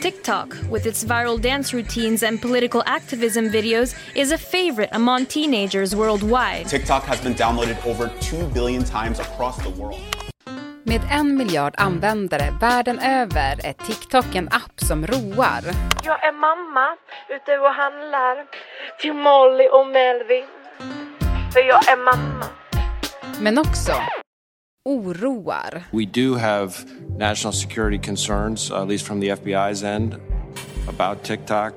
TikTok, with its viral dance routines and political activism videos, is a favorite among teenagers worldwide. TikTok has been downloaded over 2 billion times across the world. Med en miljard användare världen över är TikTok en app som roar. Jag är mamma ute och handlar till Molly och Melvin. För jag är mamma. Men också oroar. We do have national security concerns, at least from the FBI's end, about TikTok.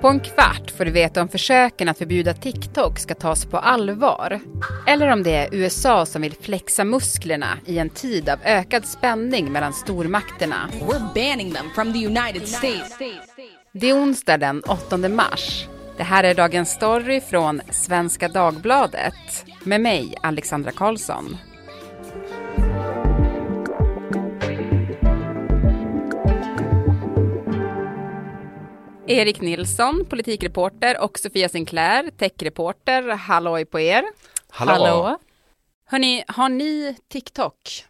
På en kvart får du veta om försöken att förbjuda TikTok ska tas på allvar. Eller om det är USA som vill flexa musklerna i en tid av ökad spänning mellan stormakterna. We're banning them from the United States. Det är onsdag den 8 mars. Det här är dagens story från Svenska Dagbladet med mig, Alexandra Karlsson. Erik Nilsson, politikreporter och Sofia Sinclair, techreporter. Halloj på er! Hallå. Hallå! Hörni, har ni TikTok?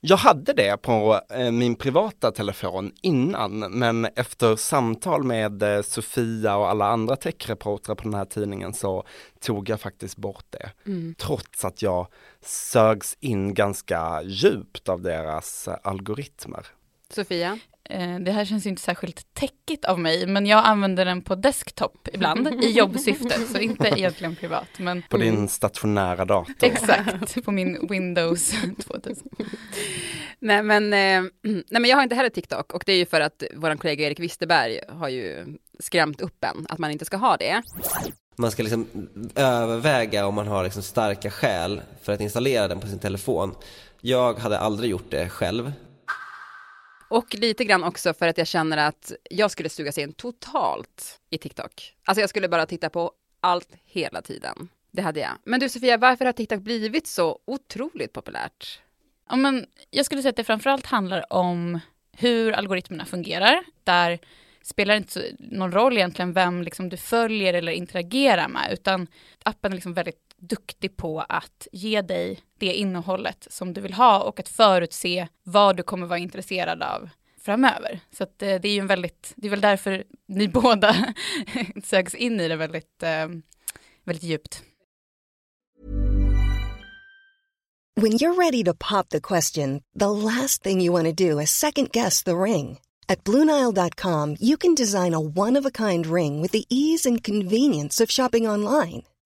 Jag hade det på eh, min privata telefon innan, men efter samtal med eh, Sofia och alla andra techreportrar på den här tidningen så tog jag faktiskt bort det. Mm. Trots att jag sögs in ganska djupt av deras eh, algoritmer. Sofia? Eh, Det här känns inte särskilt täckigt av mig, men jag använder den på desktop ibland i jobbsyfte, så inte egentligen privat. Men På din stationära dator. Exakt, på min Windows 2000. Nej men, eh, nej men jag har inte heller TikTok och det är ju för att vår kollega Erik Wisterberg har ju skrämt upp en att man inte ska ha det. Man ska liksom överväga om man har liksom starka skäl för att installera den på sin telefon. Jag hade aldrig gjort det själv. Och lite grann också för att jag känner att jag skulle sugas in totalt i TikTok. Alltså jag skulle bara titta på allt hela tiden. Det hade jag. Men du Sofia, varför har TikTok blivit så otroligt populärt? Ja, men jag skulle säga att det framförallt handlar om hur algoritmerna fungerar. Där spelar det inte någon roll egentligen vem liksom du följer eller interagerar med, utan appen är liksom väldigt duktig på att ge dig det innehållet som du vill ha och att förutse vad du kommer vara intresserad av framöver. Så att eh, det är ju en väldigt, det är väl därför ni båda sögs in i det väldigt, eh, väldigt djupt. When you're ready to pop the question, the last thing you want to do is second guess the ring. At Bluenile.com, you can design a one of a kind ring with the ease and convenience of shopping online.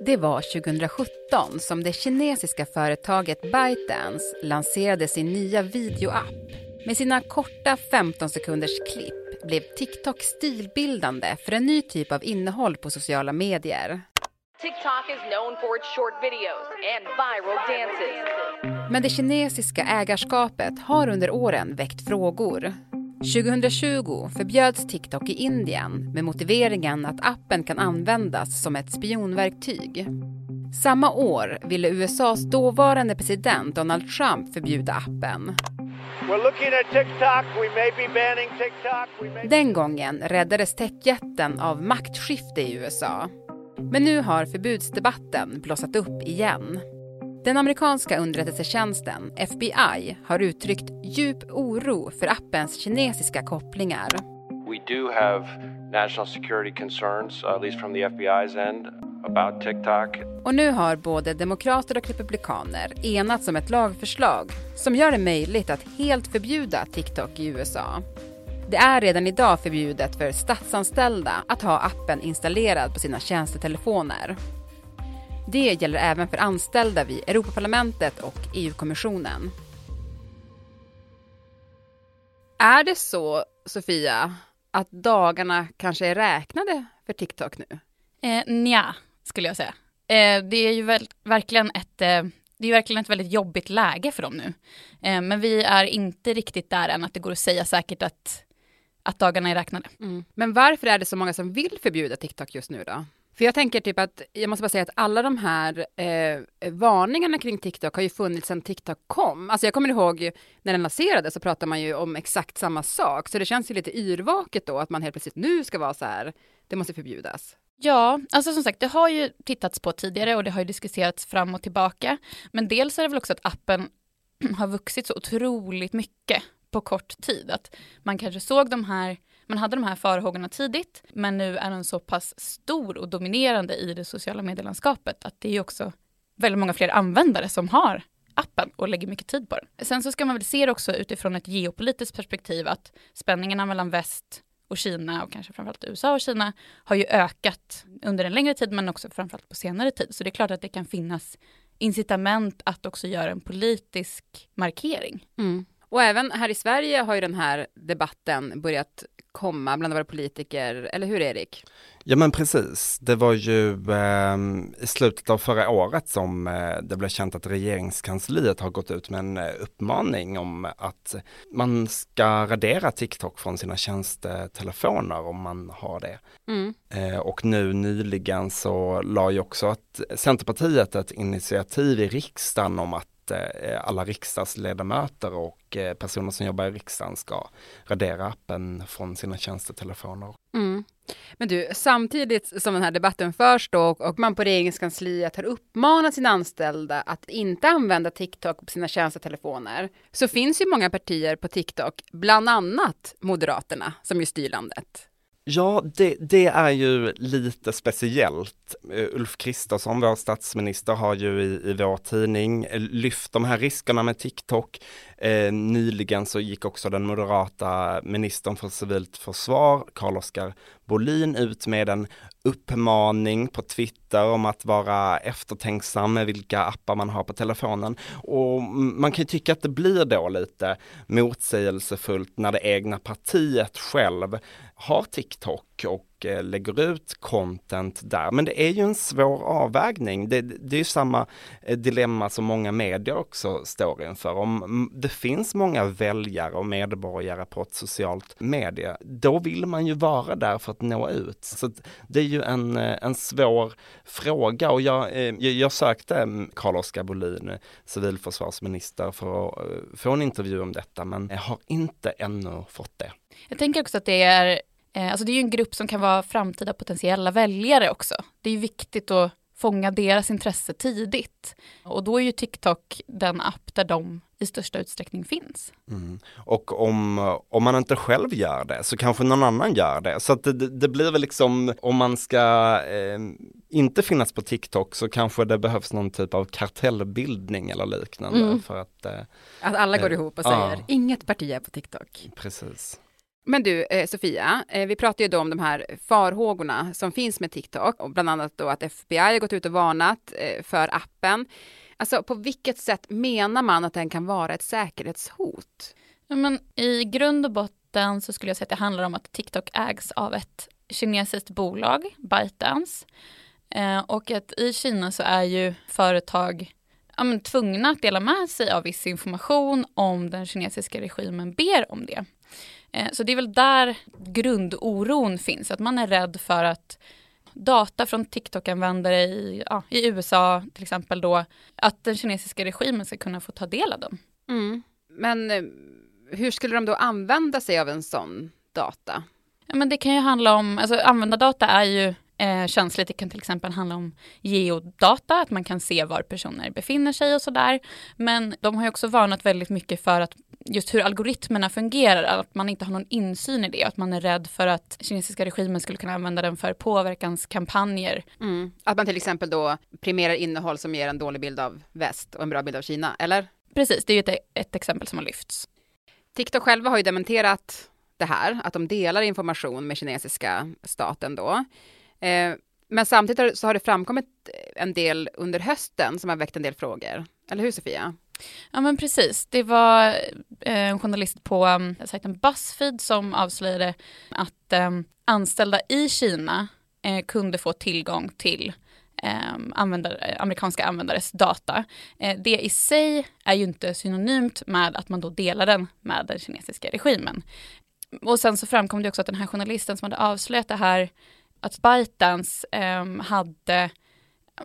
Det var 2017 som det kinesiska företaget ByteDance lanserade sin nya videoapp. Med sina korta 15 sekunders klipp blev TikTok stilbildande för en ny typ av innehåll på sociala medier. TikTok is known for its short videos and viral dances. Men det kinesiska ägarskapet har under åren väckt frågor. 2020 förbjöds TikTok i Indien med motiveringen att appen kan användas som ett spionverktyg. Samma år ville USAs dåvarande president Donald Trump förbjuda appen. Den gången räddades techjätten av maktskifte i USA. Men nu har förbudsdebatten blossat upp igen. Den amerikanska underrättelsetjänsten, FBI, har uttryckt djup oro för appens kinesiska kopplingar. We do have national security concerns, at least from the FBI's end, about TikTok. Och nu har både demokrater och republikaner enats om ett lagförslag som gör det möjligt att helt förbjuda TikTok i USA. Det är redan idag förbjudet för statsanställda att ha appen installerad på sina tjänstetelefoner. Det gäller även för anställda vid Europaparlamentet och EU-kommissionen. Är det så, Sofia, att dagarna kanske är räknade för TikTok nu? Eh, nja, skulle jag säga. Eh, det är ju väl, verkligen ett eh, det är verkligen ett väldigt jobbigt läge för dem nu. Eh, men vi är inte riktigt där än att det går att säga säkert att, att dagarna är räknade. Men varför är det så många som vill förbjuda TikTok just nu då? För jag tänker typ att, jag måste bara säga att alla de här eh, varningarna kring TikTok har ju funnits sedan TikTok kom. Alltså jag kommer ihåg när den lanserades så pratade man ju om exakt samma sak. Så det känns ju lite yrvaket då att man helt plötsligt nu ska vara så här, det måste förbjudas. Ja, alltså som sagt, det har ju tittats på tidigare och det har ju diskuterats fram och tillbaka. Men dels är det väl också att appen har vuxit så otroligt mycket på kort tid. Att man kanske såg de här, man hade de här farhågorna tidigt, men nu är den så pass stor och dominerande i det sociala medielandskapet att det är också väldigt många fler användare som har appen och lägger mycket tid på den. Sen så ska man väl se det också utifrån ett geopolitiskt perspektiv att spänningarna mellan väst och Kina och kanske framförallt USA och Kina har ju ökat under en längre tid men också framförallt på senare tid. Så det är klart att det kan finnas incitament att också göra en politisk markering. Mm. Och även här i Sverige har ju den här debatten börjat komma bland våra politiker, eller hur Erik? Ja men precis, det var ju eh, i slutet av förra året som eh, det blev känt att regeringskansliet har gått ut med en eh, uppmaning om att man ska radera TikTok från sina tjänstetelefoner om man har det. Mm. Eh, och nu nyligen så la ju också att Centerpartiet ett initiativ i riksdagen om att Eh, alla riksdagsledamöter och eh, personer som jobbar i riksdagen ska radera appen från sina tjänstetelefoner. Mm. Men du, samtidigt som den här debatten förs då och man på regeringskansliet har uppmanat sina anställda att inte använda TikTok på sina tjänstetelefoner, så finns ju många partier på TikTok, bland annat Moderaterna, som ju styr landet. Ja, det, det, är ju lite speciellt. Eh, Ulf Kristersson, vår statsminister, har ju i, i vår tidning eh, lyft de här riskerna med TikTok. Eh, nyligen så gick också den moderata ministern för civilt försvar, Carl-Oskar Bolin, ut med en uppmaning på Twitter om att vara eftertänksam med vilka appar man har på telefonen. Och man kan ju tycka att det blir då lite motsägelsefullt när det egna partiet själv har TikTok och Eh, lägger ut content där. Men det är ju en svår avvägning. Det, det är ju samma eh, dilemma som många medier också står inför. Om det finns många väljare och medborgare på ett socialt medie, då vill man ju vara där för att nå ut. Så det är ju en, eh, en svår fråga och jag, eh, jag, jag sökte mm, Carl-Oskar Bolin, civilförsvarsminister, för att få en intervju om detta, men jag har inte ännu fått det. Jag tänker också att det är alltså det är ju en grupp som kan vara framtida potentiella väljare också. Det är viktigt att fånga deras intresse tidigt. Och då är ju TikTok den app där de i största utsträckning finns. Mm. Och om, om man inte själv gör det så kanske någon annan gör det. Så att det, det blir väl liksom, om man ska eh, inte finnas på TikTok så kanske det behövs någon typ av kartellbildning eller liknande. Mm. För att, eh, att alla går ihop och säger, ja. inget parti är på TikTok. Precis. Men du, eh, Sofia, eh, vi pratar ju då om de här farhågorna som finns med TikTok och bland annat då att FBI har gått ut och varnat eh, för appen. Alltså på vilket sätt menar man att den kan vara ett säkerhetshot? Ja, men I grund och botten så skulle jag säga att det handlar om att TikTok ägs av ett kinesiskt bolag, ByteDance. Eh, och att i Kina så är ju företag ja, men, tvungna att dela med sig av viss information om den kinesiska regimen ber om det. Eh, så det är väl där grundoron finns, att man är rädd för att data från TikTok-användare i, ja, i USA till exempel då, att den kinesiska regimen ska kunna få ta del av dem. Mm. Men eh, hur skulle de då använda sig av en sån data? Ja, men det kan ju handla om, alltså användardata är ju eh, känsligt. Det kan till exempel handla om geodata, att man kan se var personer befinner sig och sådär. Men de har ju också varnat väldigt mycket för att just hur algoritmerna fungerar, att man inte har någon insyn i det, att man är rädd för att kinesiska regimen skulle kunna använda den för påverkanskampanjer. Mm. Att man till exempel då premierar innehåll som ger en dålig bild av väst och en bra bild av Kina, eller? Precis, det är ju ett, ett exempel som har lyfts. TikTok själva har ju dementerat det här, att de delar information med kinesiska staten då. Eh, men samtidigt så har det framkommit en del under hösten som har väckt en del frågor. Eller hur Sofia? Ja men precis. Det var eh, en journalist på mm, um, sajten Buzzfeed som avslöjade att um, anställda i Kina eh, kunde få tillgång till um, användare, amerikanska användares data. Eh, det i sig är ju inte synonymt med att man då delar den med den kinesiska regimen. Och sen så framkom det också att den här journalisten som hade avslöjat det här att ByteDance eh, hade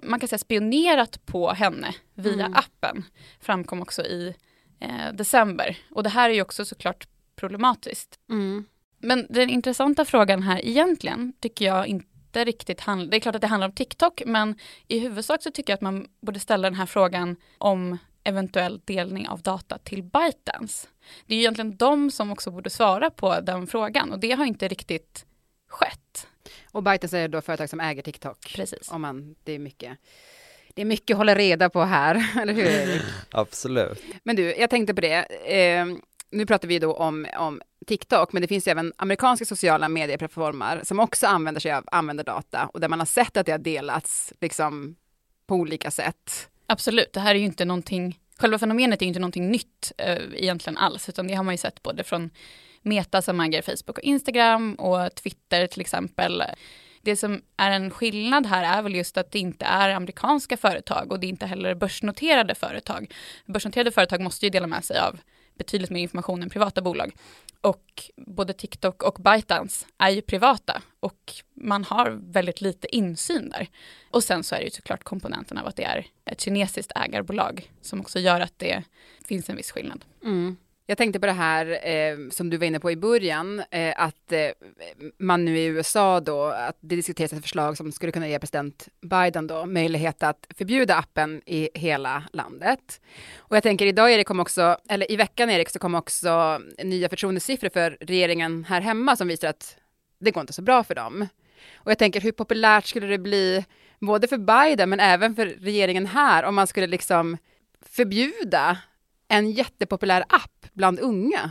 man kan säga spionerat på henne via Mm. appen. Framkom också i eh, december. Och det här är ju också såklart problematiskt. Mm. Men den intressanta frågan här egentligen tycker jag inte riktigt handlar, det är klart att det handlar om TikTok, men i huvudsak så tycker jag att man borde ställa den här frågan om eventuell delning av data till ByteDance. Det är ju egentligen de som också borde svara på den frågan och det har inte riktigt skett. Och ByteDance är då företag som äger TikTok. Precis. Om man, det är mycket. Det är mycket att hålla reda på här, eller hur Erik? Absolut. Men du, jag tänkte på det. Eh, nu pratar vi då om, om TikTok, men det finns ju även amerikanska sociala medieplattformar som också använder sig av användardata och där man har sett att det har delats liksom på olika sätt. Absolut, det här är ju inte någonting, själva fenomenet är ju inte någonting nytt eh, egentligen alls, utan det har man ju sett både från Meta som äger Facebook och Instagram och Twitter till exempel. Det som är en skillnad här är väl just att det inte är amerikanska företag och det är inte heller börsnoterade företag. Börsnoterade företag måste ju dela med sig av betydligt mer information än privata bolag. Och både TikTok och ByteDance är ju privata och man har väldigt lite insyn där. Och sen så är det ju såklart komponenten av att det är ett kinesiskt ägarbolag som också gör att det finns en viss skillnad. Mm. Jag tänkte på det här eh, som du var inne på i början, eh, att eh, man nu i USA då, att det diskuteras ett förslag som skulle kunna ge president Biden då möjlighet att förbjuda appen i hela landet. Och jag tänker idag Erik kom också, eller i veckan Erik så kom också nya förtroendesiffror för regeringen här hemma som visar att det går inte så bra för dem. Och jag tänker hur populärt skulle det bli både för Biden men även för regeringen här om man skulle liksom förbjuda en jättepopulär app bland unga.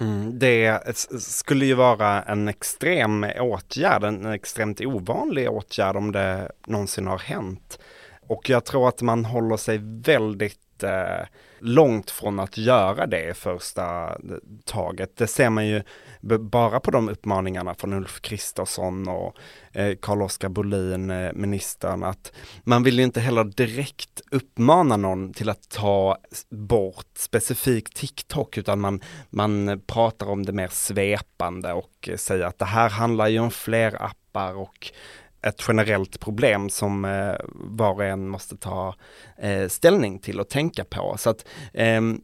Mm, det skulle ju vara en extrem åtgärd, en extremt ovanlig åtgärd om det någonsin har hänt. Och jag tror att man håller sig väldigt eh, långt från att göra det i första taget. Det ser man ju bara på de uppmaningarna från Ulf Kristersson och eh, Carl-Oskar Bolin, eh, ministern, att man vill ju inte heller direkt uppmana någon till att ta bort specifikt TikTok, utan man, man pratar om det mer svepande och eh, säger att det här handlar ju om fler appar och ett generellt problem som eh, var och en måste ta eh, ställning till och tänka på. Så att ehm,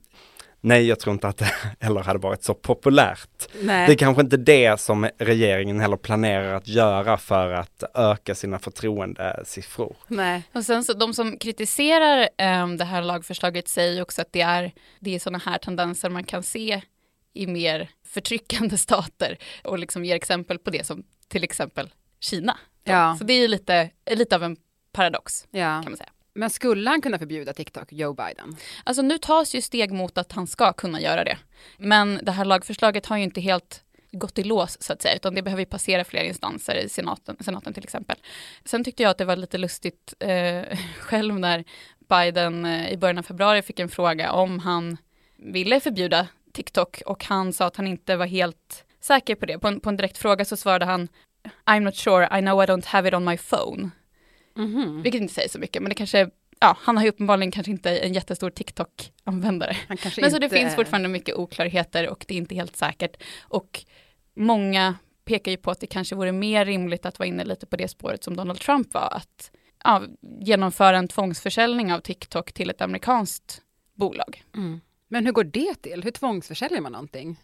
Nej, jag tror inte att det heller hade varit så populärt. Nej. Det är kanske inte det som regeringen heller planerar att göra för att öka sina förtroendesiffror. Nej. Och sen så de som kritiserar eh, det här lagförslaget säger också att det är, det är sådana här tendenser man kan se i mer förtryckande stater och liksom ger exempel på det som till exempel Kina. Ja. Så det är ju lite, lite av en paradox Ja. kan man säga. Men skulle han kunna förbjuda TikTok, Joe Biden? Alltså nu tas ju steg mot att han ska kunna göra det. Men det här lagförslaget har ju inte helt gått i lås så att säga, utan det behöver ju passera fler instanser i senaten, senaten till exempel. Sen tyckte jag att det var lite lustigt eh, själv när Biden eh, i början av februari fick en fråga om han ville förbjuda TikTok och han sa att han inte var helt säker på det. På en, på en direkt fråga så svarade han I'm not sure, I know I don't have it on my phone. Mhm. Vilket inte säger så mycket, men det kanske, ja, han har ju uppenbarligen kanske inte en jättestor TikTok-användare. Men så det inte finns fortfarande mycket oklarheter och det är inte helt säkert. Och många pekar ju på att det kanske vore mer rimligt att vara inne lite på det spåret som Donald Trump var, att ja, genomföra en tvångsförsäljning av TikTok till ett amerikanskt bolag. Mm. Men hur går det till? Hur tvångsförsäljer man någonting?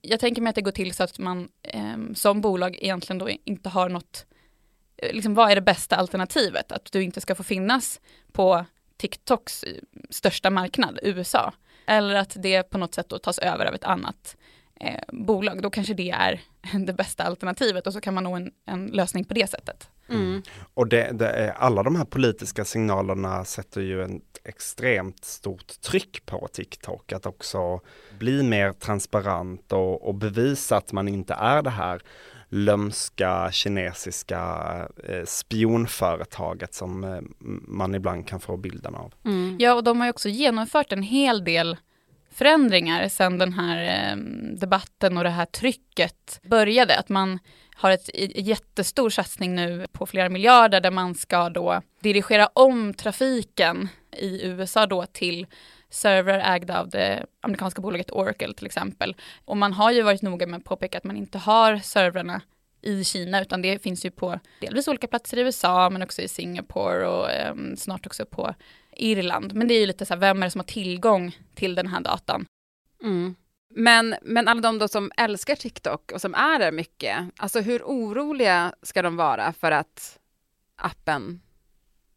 Jag tänker mig att det går till så att man eh, som bolag egentligen då inte har något, eh, liksom vad är det bästa alternativet? Att du inte ska få finnas på TikToks eh, största marknad, USA. Eller att det på något sätt då tas över av ett annat eh, bolag. Då kanske det är det bästa alternativet och så kan man nå en, en lösning på det sättet. Mm. Och det, det är, alla de här politiska signalerna sätter ju ett extremt stort tryck på TikTok att också bli mer transparent och, och bevisa att man inte är det här lömska kinesiska eh, spionföretaget som eh, man ibland kan få bilden av. Ja, och de har ju också genomfört en hel del förändringar sedan den här ehm, debatten och det här trycket började. Att man har ett jättestor satsning nu på flera miljarder där man ska då dirigera om trafiken i USA då till servrar ägda av det amerikanska bolaget Oracle till exempel. Och man har ju varit noga med att påpeka att man inte har servrarna i Kina utan det finns ju på delvis olika platser i USA men också i Singapore och eh, snart också på Irland. Men det är ju lite så här, vem är det som har tillgång till den här datan? Mm. Men, men alla de då som älskar TikTok och som är där mycket, alltså hur oroliga ska de vara för att appen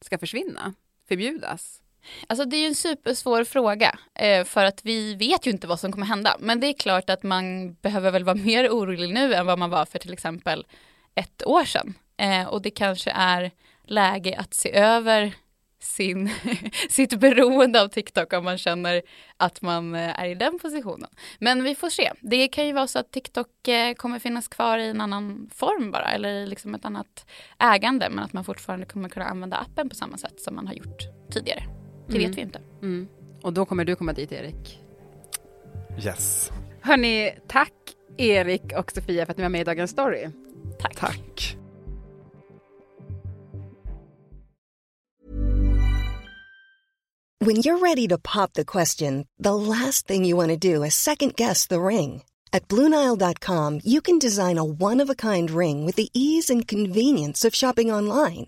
ska försvinna, förbjudas? Alltså det är ju en supersvår fråga eh, för att vi vet ju inte vad som kommer hända. Men det är klart att man behöver väl vara mer orolig nu än vad man var för till exempel ett år sedan. Eh, och det kanske är läge att se över sin, sitt beroende av TikTok om man känner att man eh, är i den positionen. Men vi får se. Det kan ju vara så att TikTok kommer finnas kvar i en annan form bara eller liksom ett annat ägande men att man fortfarande kommer kunna använda appen på samma sätt som man har gjort tidigare. Det mm. vet vi inte. Mm. Och då kommer du komma dit Erik. Yes. Hörni, tack Erik och Sofia för att ni var med i Dagens Story. Tack. Tack. When you're ready to pop the question, the last thing you want to do is second guess the ring. At BlueNile.com you can design a one-of-a-kind ring with the ease and convenience of shopping online.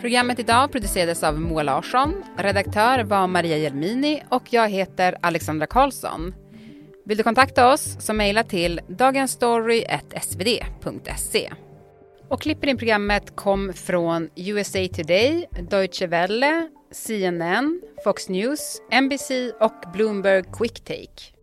Programmet idag producerades av Moa Larsson, redaktör var Maria Jelmini och jag heter Alexandra Karlsson. Vill du kontakta oss så mejla till dagensstory.svd.se. Och klippen i programmet kom från USA Today, Deutsche Welle, CNN, Fox News, NBC och Bloomberg Quick Take.